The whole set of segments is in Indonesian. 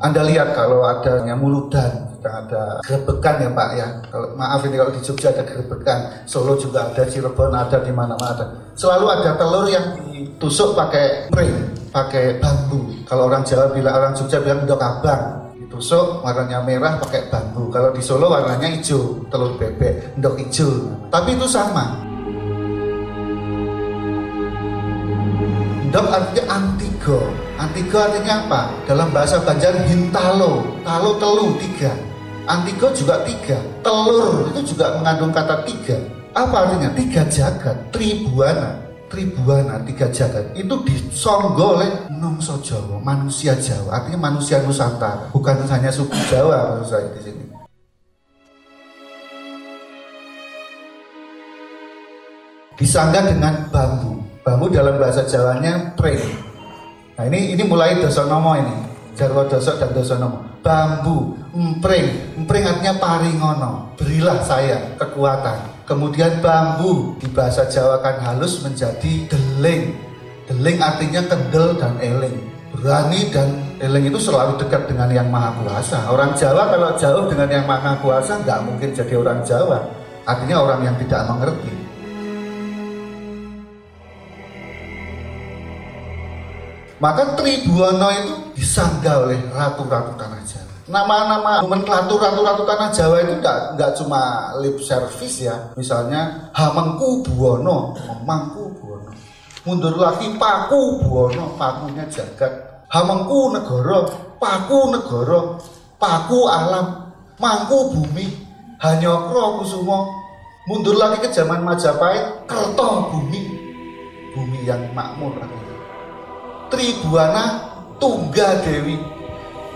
Anda lihat kalau adanya muludan, ada gerebekan ya Pak ya. Kalau maaf ini kalau di Jogja ada gerebekan, Solo juga ada, Cirebon ada, di mana-mana ada. Selalu ada telur yang ditusuk pakai pring, pakai bambu. Kalau orang Jawa bilang orang Jogja bilang dok abang, ditusuk warnanya merah pakai bambu. Kalau di Solo warnanya hijau, telur bebek, ndok hijau. Tapi itu sama. Ndok artinya antigo. Antigo artinya apa? Dalam bahasa Banjar hintalo. Talo telu tiga. Antigo juga tiga. Telur itu juga mengandung kata tiga. Apa artinya? Tiga jagat. Tribuana. Tribuana, tiga jagat. Itu disonggo oleh Nongso Jawa, manusia Jawa. Artinya manusia Nusantara. Bukan hanya suku Jawa maksud saya di sini. Disanggah dengan bambu Bambu dalam bahasa Jawanya pring. Nah ini ini mulai dosonomo ini. Jarwo dosok dan dosonomo. Bambu, empring. Empring artinya paringono. Berilah saya kekuatan. Kemudian bambu di bahasa Jawa kan halus menjadi deling. Deling artinya kendel dan eling. Berani dan eling itu selalu dekat dengan yang maha kuasa. Orang Jawa kalau jauh dengan yang maha kuasa nggak mungkin jadi orang Jawa. Artinya orang yang tidak mengerti. Maka Tribuana itu disanggah oleh ratu-ratu tanah Jawa. Nama-nama nomenklatur ratu-ratu tanah Jawa itu enggak, enggak cuma lip service ya. Misalnya Hamengku Buwono, Mangku Buwono. Mundur lagi Paku Buwono, pakunya jagat. Hamengku negara, Paku negara, Paku alam, Mangku bumi, Hanyokro Kusumo. Mundur lagi ke zaman Majapahit, Kerto bumi, bumi yang makmur. Tribuana Tungga Dewi.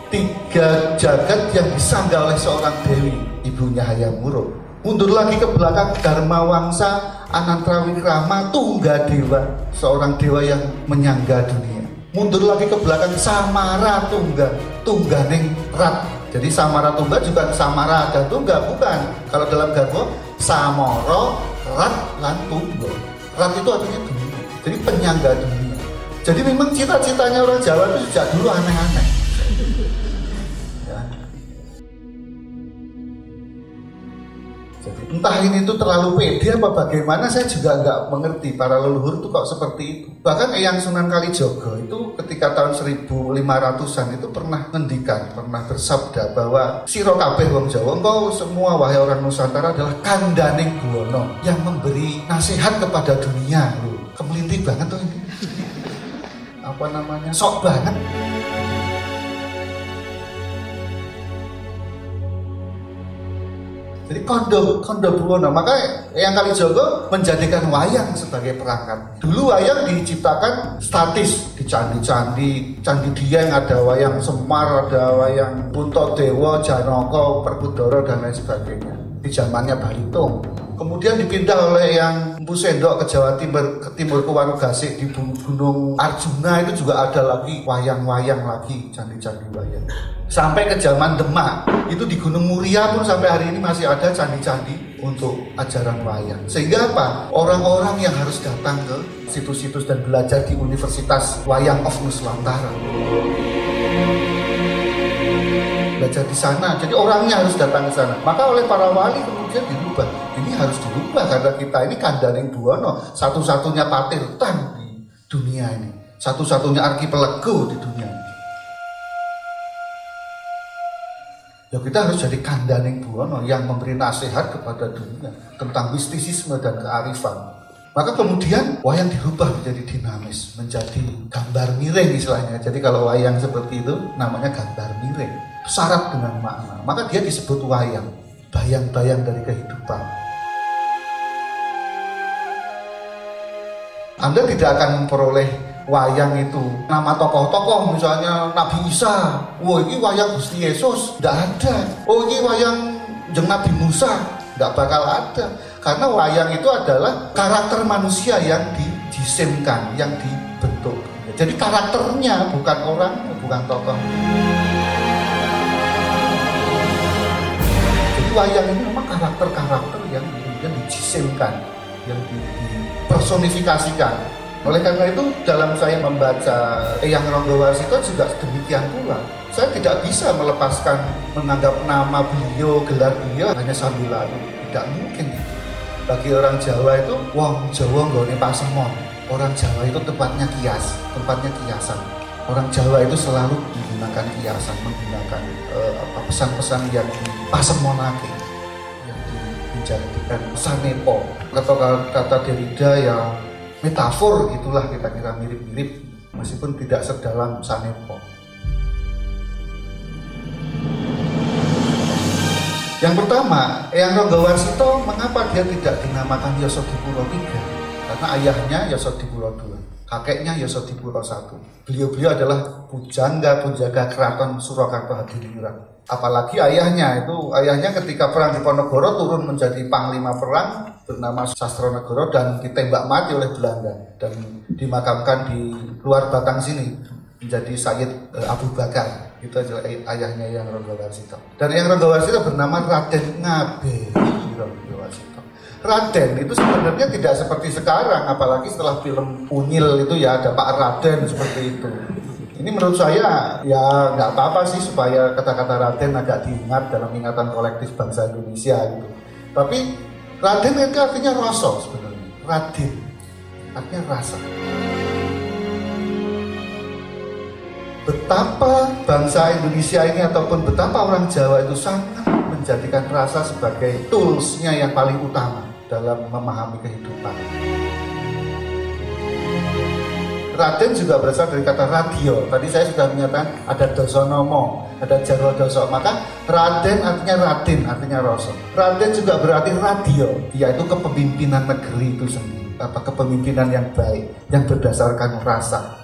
Tiga jagat yang disanggah oleh seorang Dewi ibunya Hayam Wuruk mundur lagi ke belakang Dharma Wangsa Anantrawikrama Tungga Dewa seorang dewa yang menyangga dunia. Mundur lagi ke belakang Samara Tungga Tungganing Rat. Jadi Samara Tungga juga Samara dan Tungga bukan. Kalau dalam Garbo Samoro Rat lan Tungga. Rat itu artinya dunia. Jadi penyangga dunia jadi memang cita-citanya orang Jawa itu sejak dulu aneh-aneh. Ya. Jadi entah ini itu terlalu pede apa bagaimana saya juga nggak mengerti para leluhur itu kok seperti itu. Bahkan Eyang Sunan Kalijogo itu ketika tahun 1500-an itu pernah ngendikan, pernah bersabda bahwa siro kabeh wong Jawa engkau semua wahai orang Nusantara adalah kandaning buwono yang memberi nasihat kepada dunia. Kemelinti banget tuh ini apa namanya sok banget Jadi kondo kondo buwono, maka yang kali Jogo menjadikan wayang sebagai perangkat. Dulu wayang diciptakan statis di candi-candi, candi dia yang ada wayang Semar, ada wayang Punto Dewa, Janoko, Perkudoro dan lain sebagainya. Di zamannya Balitung kemudian dipindah oleh yang Empu Sendok ke Jawa Timur ke timur ke Wanugasik di Gunung Arjuna itu juga ada lagi wayang-wayang lagi candi-candi wayang. Sampai ke zaman Demak itu di Gunung Muria pun sampai hari ini masih ada candi-candi untuk ajaran wayang. Sehingga apa? Orang-orang yang harus datang ke situs-situs dan belajar di Universitas Wayang of Nusantara. Belajar di sana jadi orangnya harus datang ke sana. Maka oleh para wali kemudian dirubah ini harus dirubah karena kita ini kandaning buwono satu-satunya patirtan di dunia ini satu-satunya arkipelago di dunia ini ya kita harus jadi kandaning buwono yang memberi nasihat kepada dunia tentang mistisisme dan kearifan maka kemudian wayang dirubah menjadi dinamis, menjadi gambar miring istilahnya. Jadi kalau wayang seperti itu namanya gambar miring, syarat dengan makna. Maka dia disebut wayang, bayang-bayang dari kehidupan. Anda tidak akan memperoleh wayang itu. Nama tokoh-tokoh misalnya Nabi Isa. Wah ini wayang Gusti Yesus. Tidak ada. Oh ini wayang jeng Nabi Musa. Tidak bakal ada. Karena wayang itu adalah karakter manusia yang dijisimkan, yang dibentuk. Jadi karakternya bukan orang, bukan tokoh. Jadi wayang ini memang karakter-karakter yang kemudian dijisimkan, yang dipersonifikasikan. Oleh karena itu dalam saya membaca Eyang Ronggo Warsito juga demikian pula. saya tidak bisa melepaskan menganggap nama beliau, gelar beliau hanya sambil lalu. Tidak mungkin. Bagi orang Jawa itu, wong Jawa nggak pasemon. Orang Jawa itu tempatnya kias, tempatnya kiasan. Orang Jawa itu selalu menggunakan kiasan, menggunakan uh, pesan-pesan yang pasemonake, dijadikan sanepo. Atau kata Derrida yang metafor itulah kita kira mirip-mirip meskipun tidak sedalam Sanepo. Yang pertama, Eyang Ronggowarsito mengapa dia tidak dinamakan Yosodipuro III? Karena ayahnya Yosodipuro II, kakeknya Yosodipuro I. Beliau-beliau adalah pujangga pujaga keraton Surakarta Hadiningrat. Apalagi ayahnya itu, ayahnya ketika perang di Ponorogo turun menjadi panglima perang bernama Sastronegoro dan ditembak mati oleh Belanda dan dimakamkan di luar Batang sini menjadi Sayyid uh, Abu Bakar itu adalah ayahnya yang Ronggowarsito dan yang Ronggowarsito bernama Raden Ngabe Ronggowarsito Raden itu sebenarnya tidak seperti sekarang apalagi setelah film Unyil itu ya ada Pak Raden seperti itu ini menurut saya ya nggak apa-apa sih supaya kata-kata Raden agak diingat dalam ingatan kolektif bangsa Indonesia gitu tapi Raden itu artinya rasa sebenarnya. Raden artinya rasa. Betapa bangsa Indonesia ini ataupun betapa orang Jawa itu sangat menjadikan rasa sebagai toolsnya yang paling utama dalam memahami kehidupan. Raden juga berasal dari kata radio. Tadi saya sudah menyatakan ada dosonomo, ada jarwo doso. Maka Raden artinya Raden, artinya Roso. Raden juga berarti radio, yaitu kepemimpinan negeri itu sendiri. Apa kepemimpinan yang baik, yang berdasarkan rasa.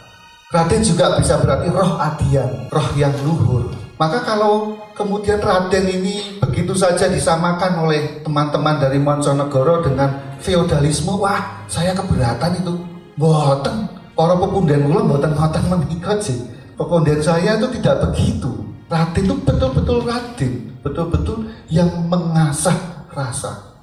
Raden juga bisa berarti roh adian, roh yang luhur. Maka kalau kemudian Raden ini begitu saja disamakan oleh teman-teman dari Monconegoro dengan feodalisme, wah saya keberatan itu. Boten, para pepundian kula mboten ngoten menika sih. Pepundian saya itu tidak begitu. Raden itu betul-betul Raden, betul-betul yang mengasah rasa.